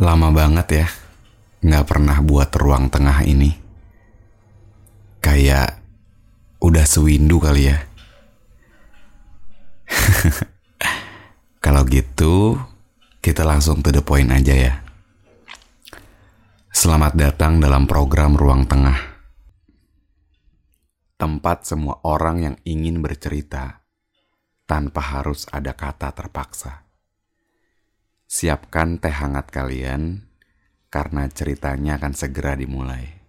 Lama banget ya, nggak pernah buat ruang tengah ini. Kayak udah sewindu kali ya. Kalau gitu, kita langsung to the point aja ya. Selamat datang dalam program Ruang Tengah. Tempat semua orang yang ingin bercerita tanpa harus ada kata terpaksa. Siapkan teh hangat kalian karena ceritanya akan segera dimulai.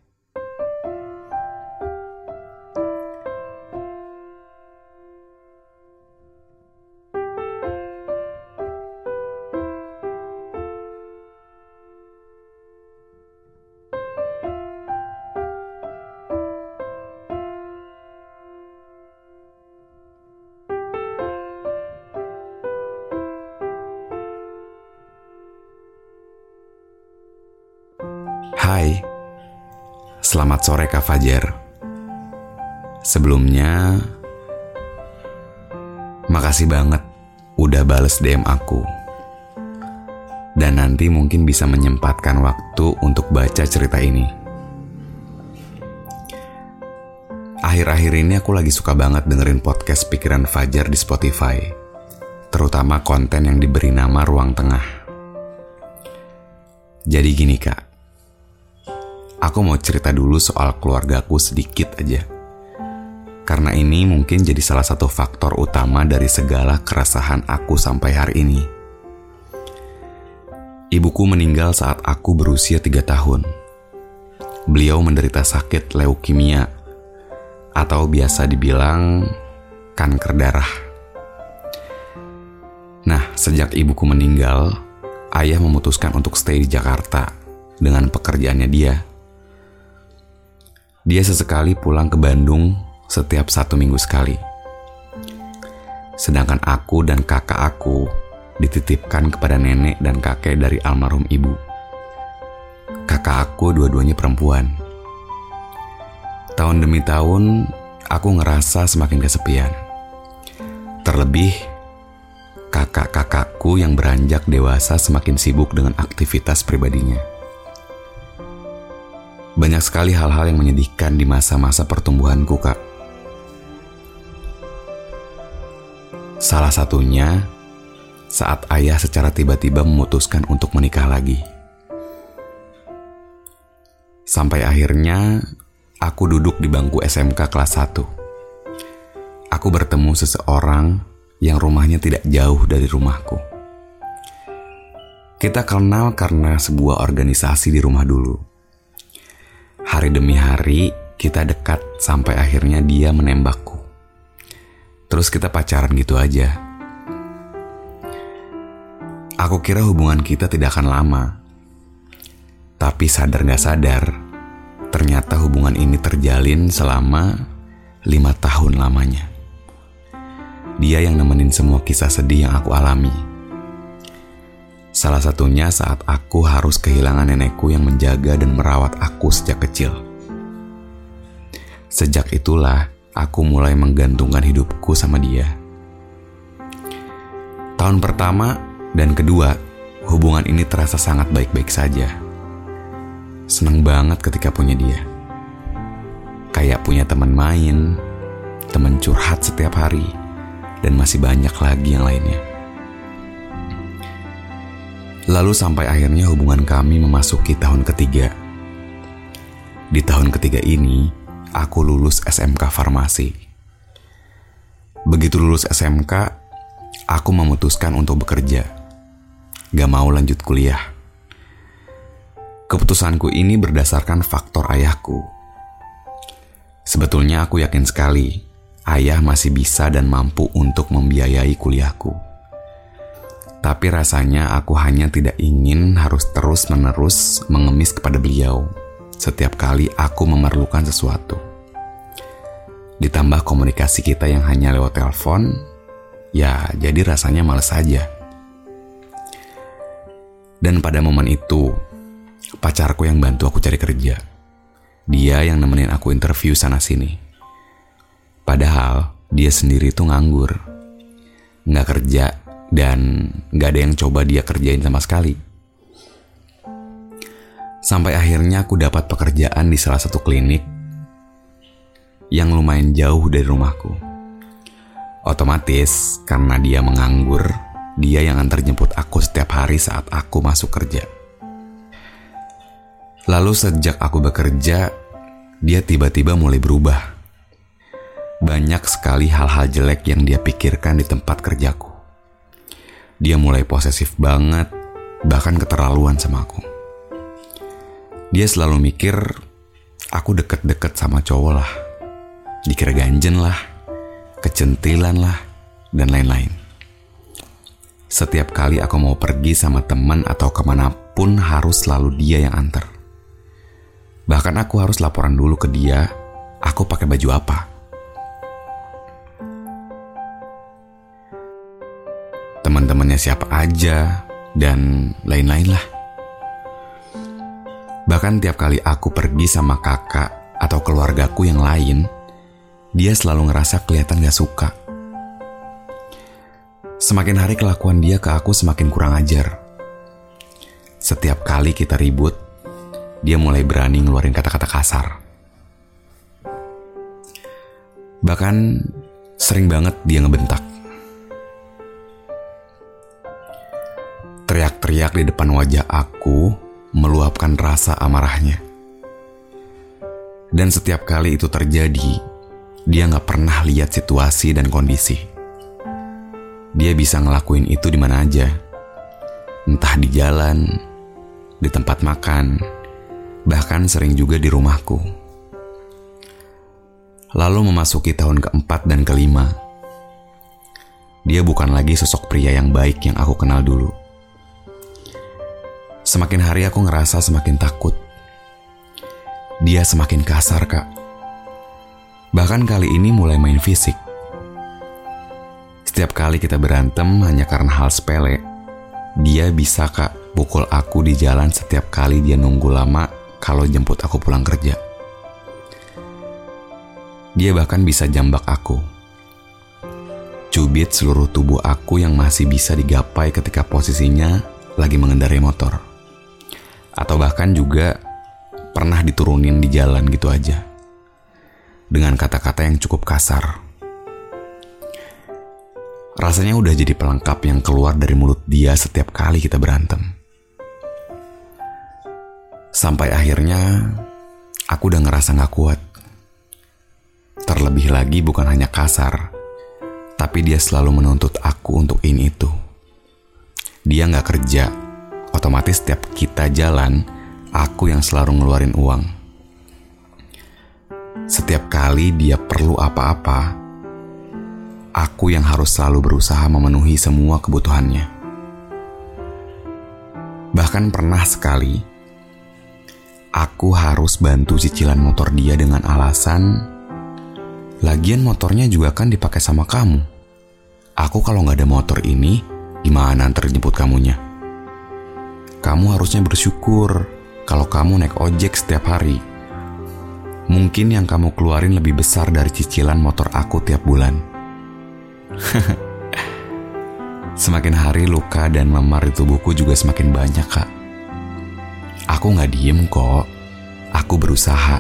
Hai, selamat sore Kak Fajar. Sebelumnya, makasih banget udah bales DM aku. Dan nanti mungkin bisa menyempatkan waktu untuk baca cerita ini. Akhir-akhir ini aku lagi suka banget dengerin podcast Pikiran Fajar di Spotify. Terutama konten yang diberi nama Ruang Tengah. Jadi gini kak, aku mau cerita dulu soal keluargaku sedikit aja. Karena ini mungkin jadi salah satu faktor utama dari segala keresahan aku sampai hari ini. Ibuku meninggal saat aku berusia tiga tahun. Beliau menderita sakit leukemia atau biasa dibilang kanker darah. Nah, sejak ibuku meninggal, ayah memutuskan untuk stay di Jakarta dengan pekerjaannya dia dia sesekali pulang ke Bandung setiap satu minggu sekali. Sedangkan aku dan kakak aku dititipkan kepada nenek dan kakek dari almarhum ibu. Kakak aku dua-duanya perempuan. Tahun demi tahun, aku ngerasa semakin kesepian. Terlebih, kakak-kakakku yang beranjak dewasa semakin sibuk dengan aktivitas pribadinya. Banyak sekali hal-hal yang menyedihkan di masa-masa pertumbuhanku, Kak. Salah satunya saat ayah secara tiba-tiba memutuskan untuk menikah lagi. Sampai akhirnya aku duduk di bangku SMK kelas 1. Aku bertemu seseorang yang rumahnya tidak jauh dari rumahku. Kita kenal karena sebuah organisasi di rumah dulu. Hari demi hari kita dekat sampai akhirnya dia menembakku. Terus kita pacaran gitu aja. Aku kira hubungan kita tidak akan lama. Tapi sadar gak sadar, ternyata hubungan ini terjalin selama lima tahun lamanya. Dia yang nemenin semua kisah sedih yang aku alami. Salah satunya saat aku harus kehilangan nenekku yang menjaga dan merawat aku sejak kecil. Sejak itulah aku mulai menggantungkan hidupku sama dia. Tahun pertama dan kedua, hubungan ini terasa sangat baik-baik saja. Seneng banget ketika punya dia. Kayak punya teman main, teman curhat setiap hari, dan masih banyak lagi yang lainnya. Lalu sampai akhirnya hubungan kami memasuki tahun ketiga. Di tahun ketiga ini, aku lulus SMK Farmasi. Begitu lulus SMK, aku memutuskan untuk bekerja. Gak mau lanjut kuliah. Keputusanku ini berdasarkan faktor ayahku. Sebetulnya aku yakin sekali, ayah masih bisa dan mampu untuk membiayai kuliahku. Tapi rasanya aku hanya tidak ingin harus terus-menerus mengemis kepada beliau setiap kali aku memerlukan sesuatu. Ditambah komunikasi kita yang hanya lewat telepon, ya jadi rasanya males saja. Dan pada momen itu, pacarku yang bantu aku cari kerja. Dia yang nemenin aku interview sana-sini. Padahal dia sendiri tuh nganggur. Nggak kerja dan nggak ada yang coba dia kerjain sama sekali. Sampai akhirnya aku dapat pekerjaan di salah satu klinik yang lumayan jauh dari rumahku. Otomatis karena dia menganggur, dia yang antar jemput aku setiap hari saat aku masuk kerja. Lalu sejak aku bekerja, dia tiba-tiba mulai berubah. Banyak sekali hal-hal jelek yang dia pikirkan di tempat kerjaku. Dia mulai posesif banget, bahkan keterlaluan sama aku. Dia selalu mikir, aku deket-deket sama cowok lah. Dikira ganjen lah, kecentilan lah, dan lain-lain. Setiap kali aku mau pergi sama teman atau ke mana pun harus selalu dia yang antar. Bahkan aku harus laporan dulu ke dia, aku pakai baju apa. Teman-temannya siapa aja, dan lain-lain lah. Bahkan tiap kali aku pergi sama kakak atau keluargaku yang lain, dia selalu ngerasa kelihatan gak suka. Semakin hari kelakuan dia ke aku semakin kurang ajar. Setiap kali kita ribut, dia mulai berani ngeluarin kata-kata kasar. Bahkan sering banget dia ngebentak. Teriak-teriak di depan wajah aku meluapkan rasa amarahnya. Dan setiap kali itu terjadi, dia gak pernah lihat situasi dan kondisi. Dia bisa ngelakuin itu di mana aja. Entah di jalan, di tempat makan, bahkan sering juga di rumahku. Lalu memasuki tahun keempat dan kelima. Dia bukan lagi sosok pria yang baik yang aku kenal dulu. Semakin hari aku ngerasa semakin takut. Dia semakin kasar, Kak. Bahkan kali ini mulai main fisik. Setiap kali kita berantem hanya karena hal sepele, dia bisa, Kak, pukul aku di jalan setiap kali dia nunggu lama kalau jemput aku pulang kerja. Dia bahkan bisa jambak aku. Cubit seluruh tubuh aku yang masih bisa digapai ketika posisinya lagi mengendarai motor. Atau bahkan juga pernah diturunin di jalan gitu aja. Dengan kata-kata yang cukup kasar. Rasanya udah jadi pelengkap yang keluar dari mulut dia setiap kali kita berantem. Sampai akhirnya aku udah ngerasa gak kuat. Terlebih lagi bukan hanya kasar, tapi dia selalu menuntut aku untuk ini itu. Dia gak kerja, otomatis setiap kita jalan, aku yang selalu ngeluarin uang. Setiap kali dia perlu apa-apa, aku yang harus selalu berusaha memenuhi semua kebutuhannya. Bahkan pernah sekali, aku harus bantu cicilan motor dia dengan alasan lagian motornya juga kan dipakai sama kamu. Aku kalau nggak ada motor ini, gimana antar jemput kamunya? Kamu harusnya bersyukur kalau kamu naik ojek setiap hari. Mungkin yang kamu keluarin lebih besar dari cicilan motor aku tiap bulan. semakin hari luka dan memar di tubuhku juga semakin banyak, Kak. Aku nggak diem kok. Aku berusaha.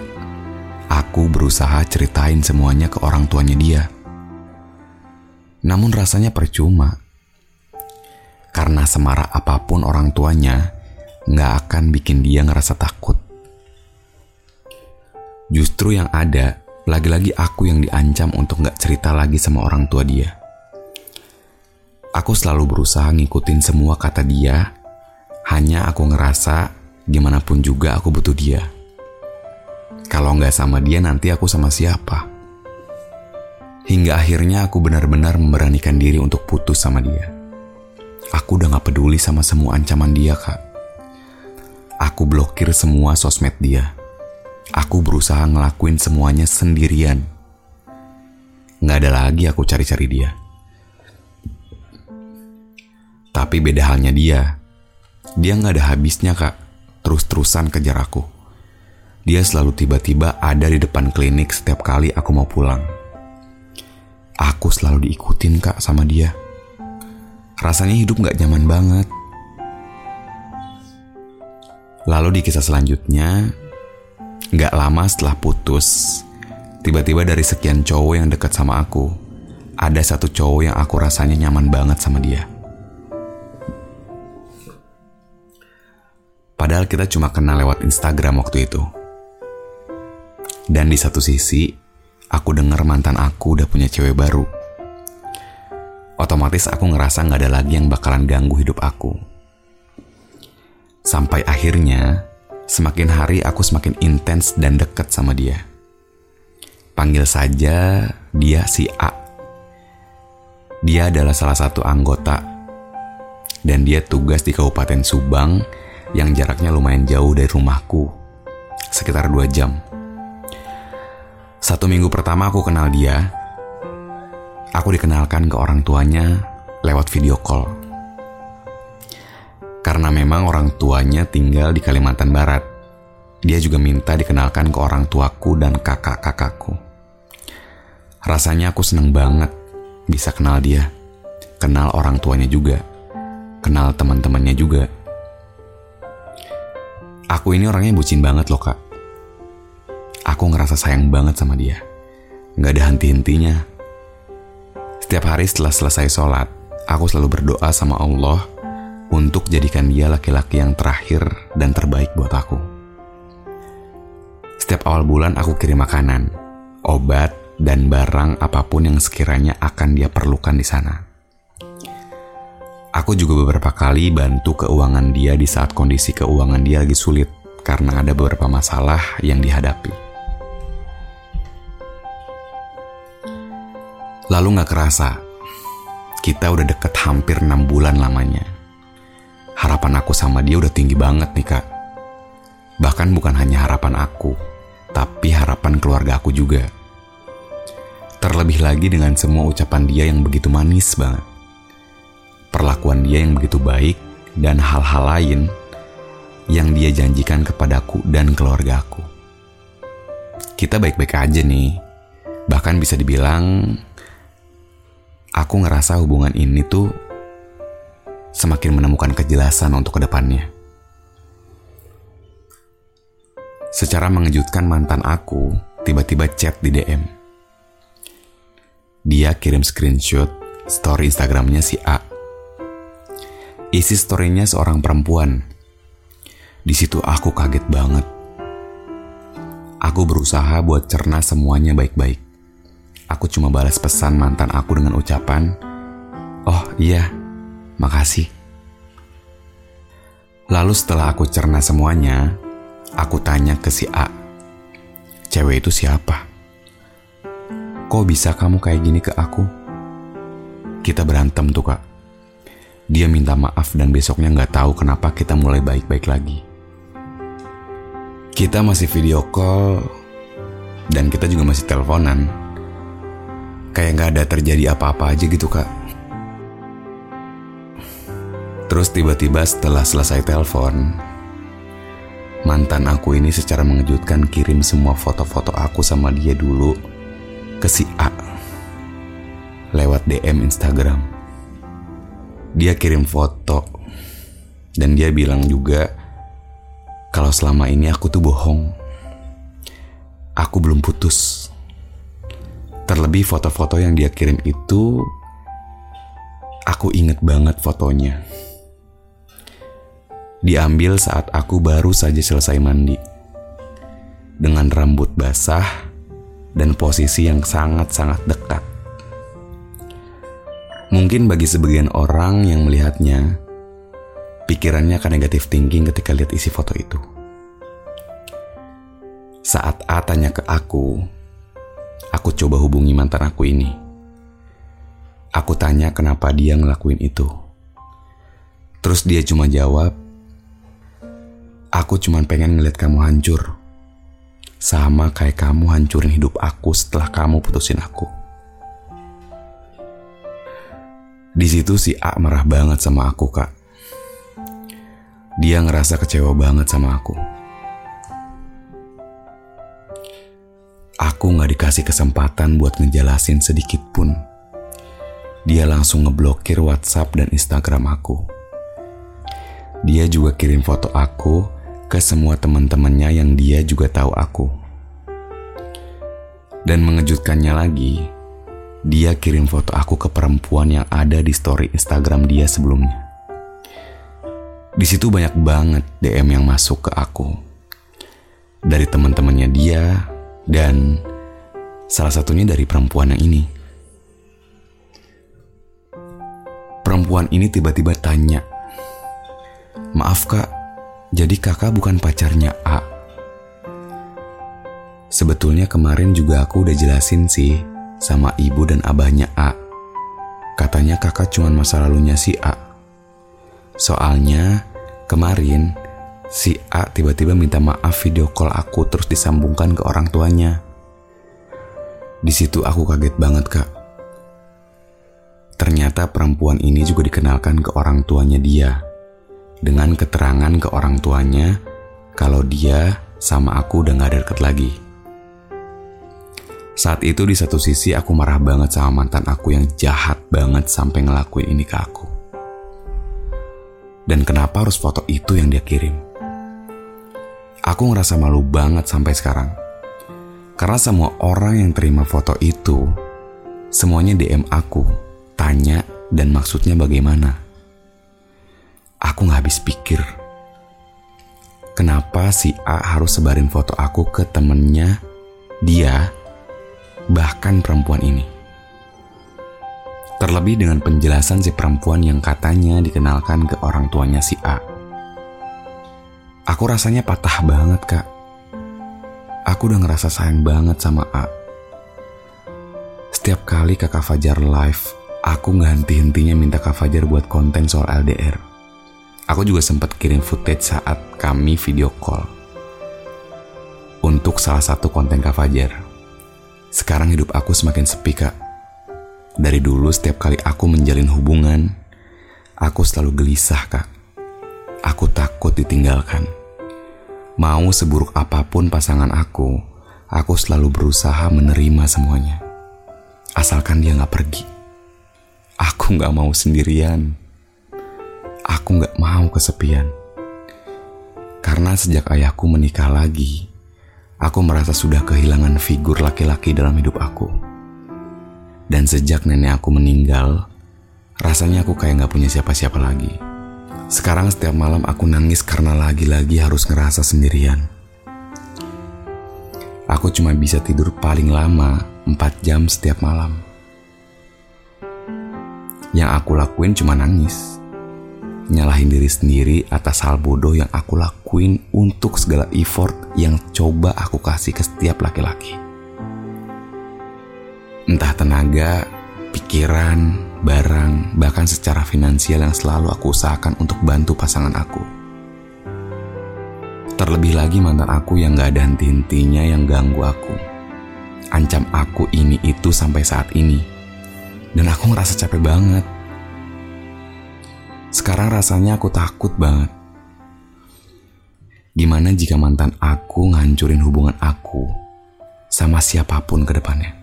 Aku berusaha ceritain semuanya ke orang tuanya dia. Namun rasanya percuma. Karena semarah apa pun orang tuanya, nggak akan bikin dia ngerasa takut. Justru yang ada, lagi-lagi aku yang diancam untuk nggak cerita lagi sama orang tua dia. Aku selalu berusaha ngikutin semua kata dia, hanya aku ngerasa Gimana pun juga aku butuh dia. Kalau nggak sama dia nanti aku sama siapa? Hingga akhirnya aku benar-benar memberanikan diri untuk putus sama dia. Aku udah gak peduli sama semua ancaman dia, Kak. Aku blokir semua sosmed dia. Aku berusaha ngelakuin semuanya sendirian. Gak ada lagi aku cari-cari dia. Tapi beda halnya dia. Dia gak ada habisnya, Kak. Terus-terusan kejar aku. Dia selalu tiba-tiba ada di depan klinik setiap kali aku mau pulang. Aku selalu diikutin, Kak, sama dia. Rasanya hidup gak nyaman banget. Lalu di kisah selanjutnya, gak lama setelah putus, tiba-tiba dari sekian cowok yang dekat sama aku, ada satu cowok yang aku rasanya nyaman banget sama dia. Padahal kita cuma kenal lewat Instagram waktu itu. Dan di satu sisi, aku denger mantan aku udah punya cewek baru otomatis aku ngerasa nggak ada lagi yang bakalan ganggu hidup aku. Sampai akhirnya, semakin hari aku semakin intens dan deket sama dia. Panggil saja dia si A. Dia adalah salah satu anggota dan dia tugas di Kabupaten Subang yang jaraknya lumayan jauh dari rumahku, sekitar dua jam. Satu minggu pertama aku kenal dia, aku dikenalkan ke orang tuanya lewat video call. Karena memang orang tuanya tinggal di Kalimantan Barat, dia juga minta dikenalkan ke orang tuaku dan kakak-kakakku. Rasanya aku seneng banget bisa kenal dia, kenal orang tuanya juga, kenal teman-temannya juga. Aku ini orangnya bucin banget loh kak. Aku ngerasa sayang banget sama dia. Gak ada henti-hentinya setiap hari setelah selesai sholat, aku selalu berdoa sama Allah untuk jadikan dia laki-laki yang terakhir dan terbaik buat aku. Setiap awal bulan aku kirim makanan, obat, dan barang apa pun yang sekiranya akan dia perlukan di sana. Aku juga beberapa kali bantu keuangan dia di saat kondisi keuangan dia lagi sulit karena ada beberapa masalah yang dihadapi. Lalu gak kerasa, kita udah deket hampir 6 bulan lamanya. Harapan aku sama dia udah tinggi banget nih kak. Bahkan bukan hanya harapan aku, tapi harapan keluarga aku juga. Terlebih lagi dengan semua ucapan dia yang begitu manis banget. Perlakuan dia yang begitu baik dan hal-hal lain yang dia janjikan kepadaku dan keluarga aku. Kita baik-baik aja nih. Bahkan bisa dibilang aku ngerasa hubungan ini tuh semakin menemukan kejelasan untuk ke depannya. Secara mengejutkan mantan aku tiba-tiba chat di DM. Dia kirim screenshot story Instagramnya si A. Isi storynya seorang perempuan. Di situ aku kaget banget. Aku berusaha buat cerna semuanya baik-baik. Aku cuma balas pesan mantan aku dengan ucapan, "Oh iya, makasih." Lalu setelah aku cerna semuanya, aku tanya ke si A, "Cewek itu siapa? Kok bisa kamu kayak gini ke aku?" Kita berantem tuh kak. Dia minta maaf dan besoknya nggak tahu kenapa kita mulai baik-baik lagi. Kita masih video call dan kita juga masih teleponan kayak gak ada terjadi apa-apa aja gitu kak. Terus tiba-tiba setelah selesai telepon, mantan aku ini secara mengejutkan kirim semua foto-foto aku sama dia dulu ke si A lewat DM Instagram. Dia kirim foto dan dia bilang juga kalau selama ini aku tuh bohong. Aku belum putus. Terlebih foto-foto yang dia kirim itu Aku inget banget fotonya. Diambil saat aku baru saja selesai mandi. Dengan rambut basah Dan posisi yang sangat-sangat dekat. Mungkin bagi sebagian orang yang melihatnya Pikirannya akan negatif thinking ketika lihat isi foto itu. Saat A tanya ke aku Aku coba hubungi mantan aku ini. Aku tanya kenapa dia ngelakuin itu. Terus dia cuma jawab, Aku cuma pengen ngeliat kamu hancur. Sama kayak kamu hancurin hidup aku setelah kamu putusin aku. Di situ si A marah banget sama aku, Kak. Dia ngerasa kecewa banget sama aku. Aku gak dikasih kesempatan buat ngejelasin sedikit pun. Dia langsung ngeblokir WhatsApp dan Instagram aku. Dia juga kirim foto aku ke semua teman-temannya yang dia juga tahu aku. Dan mengejutkannya lagi, dia kirim foto aku ke perempuan yang ada di story Instagram dia sebelumnya. Di situ banyak banget DM yang masuk ke aku. Dari teman-temannya dia dan salah satunya dari perempuan yang ini. Perempuan ini tiba-tiba tanya, "Maaf, Kak, jadi kakak bukan pacarnya A. Sebetulnya kemarin juga aku udah jelasin sih sama ibu dan abahnya A. Katanya kakak cuma masa lalunya si A. Soalnya kemarin si A tiba-tiba minta maaf video call aku terus disambungkan ke orang tuanya. Di situ aku kaget banget kak. Ternyata perempuan ini juga dikenalkan ke orang tuanya dia dengan keterangan ke orang tuanya kalau dia sama aku udah gak deket lagi. Saat itu di satu sisi aku marah banget sama mantan aku yang jahat banget sampai ngelakuin ini ke aku. Dan kenapa harus foto itu yang dia kirim? Aku ngerasa malu banget sampai sekarang. Karena semua orang yang terima foto itu, semuanya DM aku, tanya dan maksudnya bagaimana. Aku gak habis pikir. Kenapa si A harus sebarin foto aku ke temennya, dia, bahkan perempuan ini. Terlebih dengan penjelasan si perempuan yang katanya dikenalkan ke orang tuanya si A. Aku rasanya patah banget kak. Aku udah ngerasa sayang banget sama A. Setiap kali kakak Fajar live, aku gak henti-hentinya minta kak Fajar buat konten soal LDR. Aku juga sempat kirim footage saat kami video call untuk salah satu konten Kak Fajar. Sekarang hidup aku semakin sepi kak. Dari dulu setiap kali aku menjalin hubungan, aku selalu gelisah kak. Aku takut ditinggalkan. Mau seburuk apa pun pasangan aku, aku selalu berusaha menerima semuanya. Asalkan dia gak pergi. Aku gak mau sendirian aku gak mau kesepian. Karena sejak ayahku menikah lagi, aku merasa sudah kehilangan figur laki-laki dalam hidup aku. Dan sejak nenek aku meninggal, rasanya aku kayak gak punya siapa-siapa lagi. Sekarang setiap malam aku nangis karena lagi-lagi harus ngerasa sendirian. Aku cuma bisa tidur paling lama 4 jam setiap malam. Yang aku lakuin cuma nangis nyalahin diri sendiri atas hal bodoh yang aku lakuin untuk segala effort yang coba aku kasih ke setiap laki-laki. Entah tenaga, pikiran, barang, bahkan secara finansial yang selalu aku usahakan untuk bantu pasangan aku. Terlebih lagi mantan aku yang gak ada henti-hentinya yang ganggu aku. Ancam aku ini itu sampai saat ini. Dan aku ngerasa capek banget sekarang rasanya aku takut banget. Gimana jika mantan aku ngancurin hubungan aku sama siapa pun ke depannya?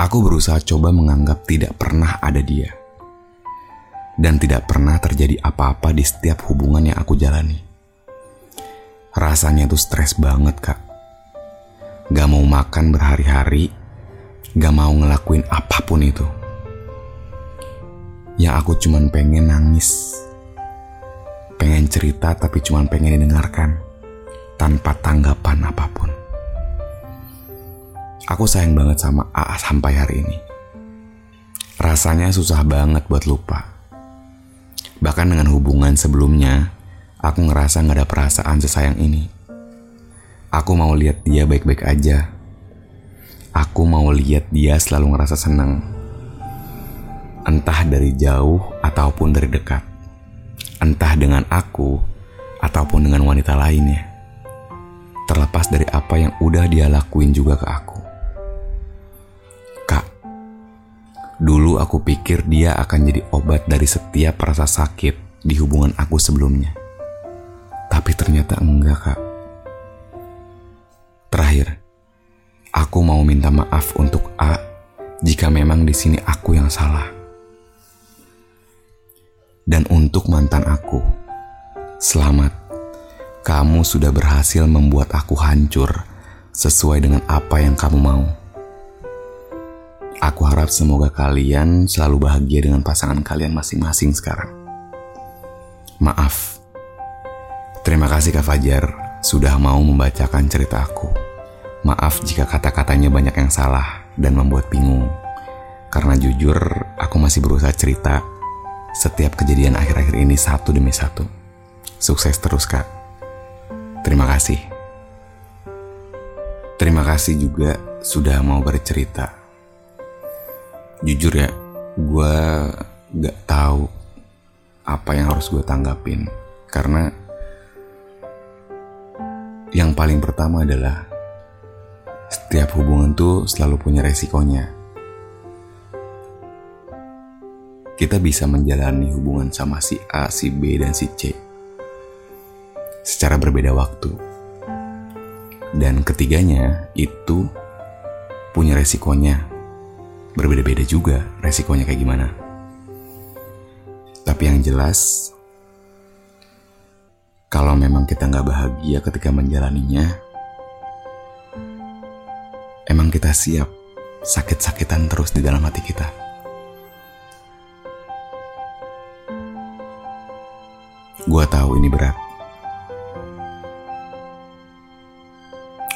Aku berusaha coba menganggap tidak pernah ada dia. Dan tidak pernah terjadi apa-apa di setiap hubungan yang aku jalani. Rasanya tuh stres banget kak. Gak mau makan berhari-hari, gak mau ngelakuin apa pun itu yang aku cuman pengen nangis. Pengen cerita tapi cuman pengen didengarkan tanpa tanggapan apa pun. Aku sayang banget sama A sampai hari ini. Rasanya susah banget buat lupa. Bahkan dengan hubungan sebelumnya, aku ngerasa gak ada perasaan sesayang ini. Aku mau lihat dia baik-baik aja. Aku mau lihat dia selalu ngerasa senang entah dari jauh ataupun dari dekat. Entah dengan aku ataupun dengan wanita lainnya. Terlepas dari apa yang udah dia lakuin juga ke aku. Dulu aku pikir dia akan jadi obat dari setiap rasa sakit di hubungan aku sebelumnya. Tapi ternyata enggak, Kak. Terakhir, aku mau minta maaf untuk A jika memang di sini aku yang salah. Dan untuk mantan aku, selamat. Kamu sudah berhasil membuat aku hancur sesuai dengan apa yang kamu mau. Aku harap semoga kalian selalu bahagia dengan pasangan kalian masing-masing sekarang. Maaf. Terima kasih Kak Fajar sudah mau membacakan cerita aku. Maaf jika kata-katanya banyak yang salah dan membuat bingung. Karena jujur, aku masih berusaha cerita setiap kejadian akhir-akhir ini satu demi satu. Sukses terus, Kak. Terima kasih. Terima kasih juga sudah mau bercerita. Jujur ya, gue gak tahu apa yang harus gue tanggapin. Karena yang paling pertama adalah setiap hubungan tuh selalu punya resikonya. Kita bisa menjalani hubungan sama si A, si B, dan si C secara berbeda waktu. Dan ketiganya itu punya resikonya. Berbeda-beda juga resikonya kayak gimana. Tapi yang jelas, kalau memang kita nggak bahagia ketika menjalaninya, emang kita siap sakit-sakitan terus di dalam hati kita. Gua tahu ini berat.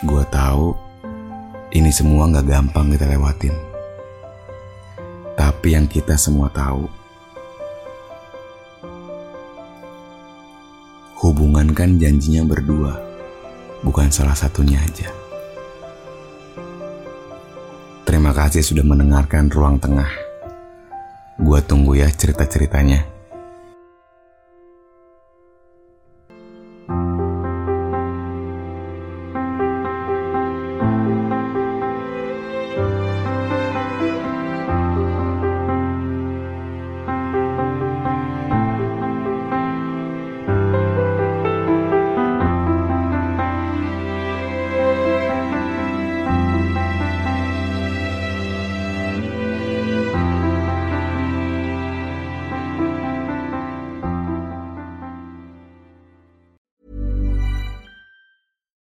Gue tahu ini semua gak gampang kita lewatin. Tapi yang kita semua tahu, hubungan kan janjinya berdua, bukan salah satunya aja. Terima kasih sudah mendengarkan ruang tengah. Gua tunggu ya cerita-ceritanya.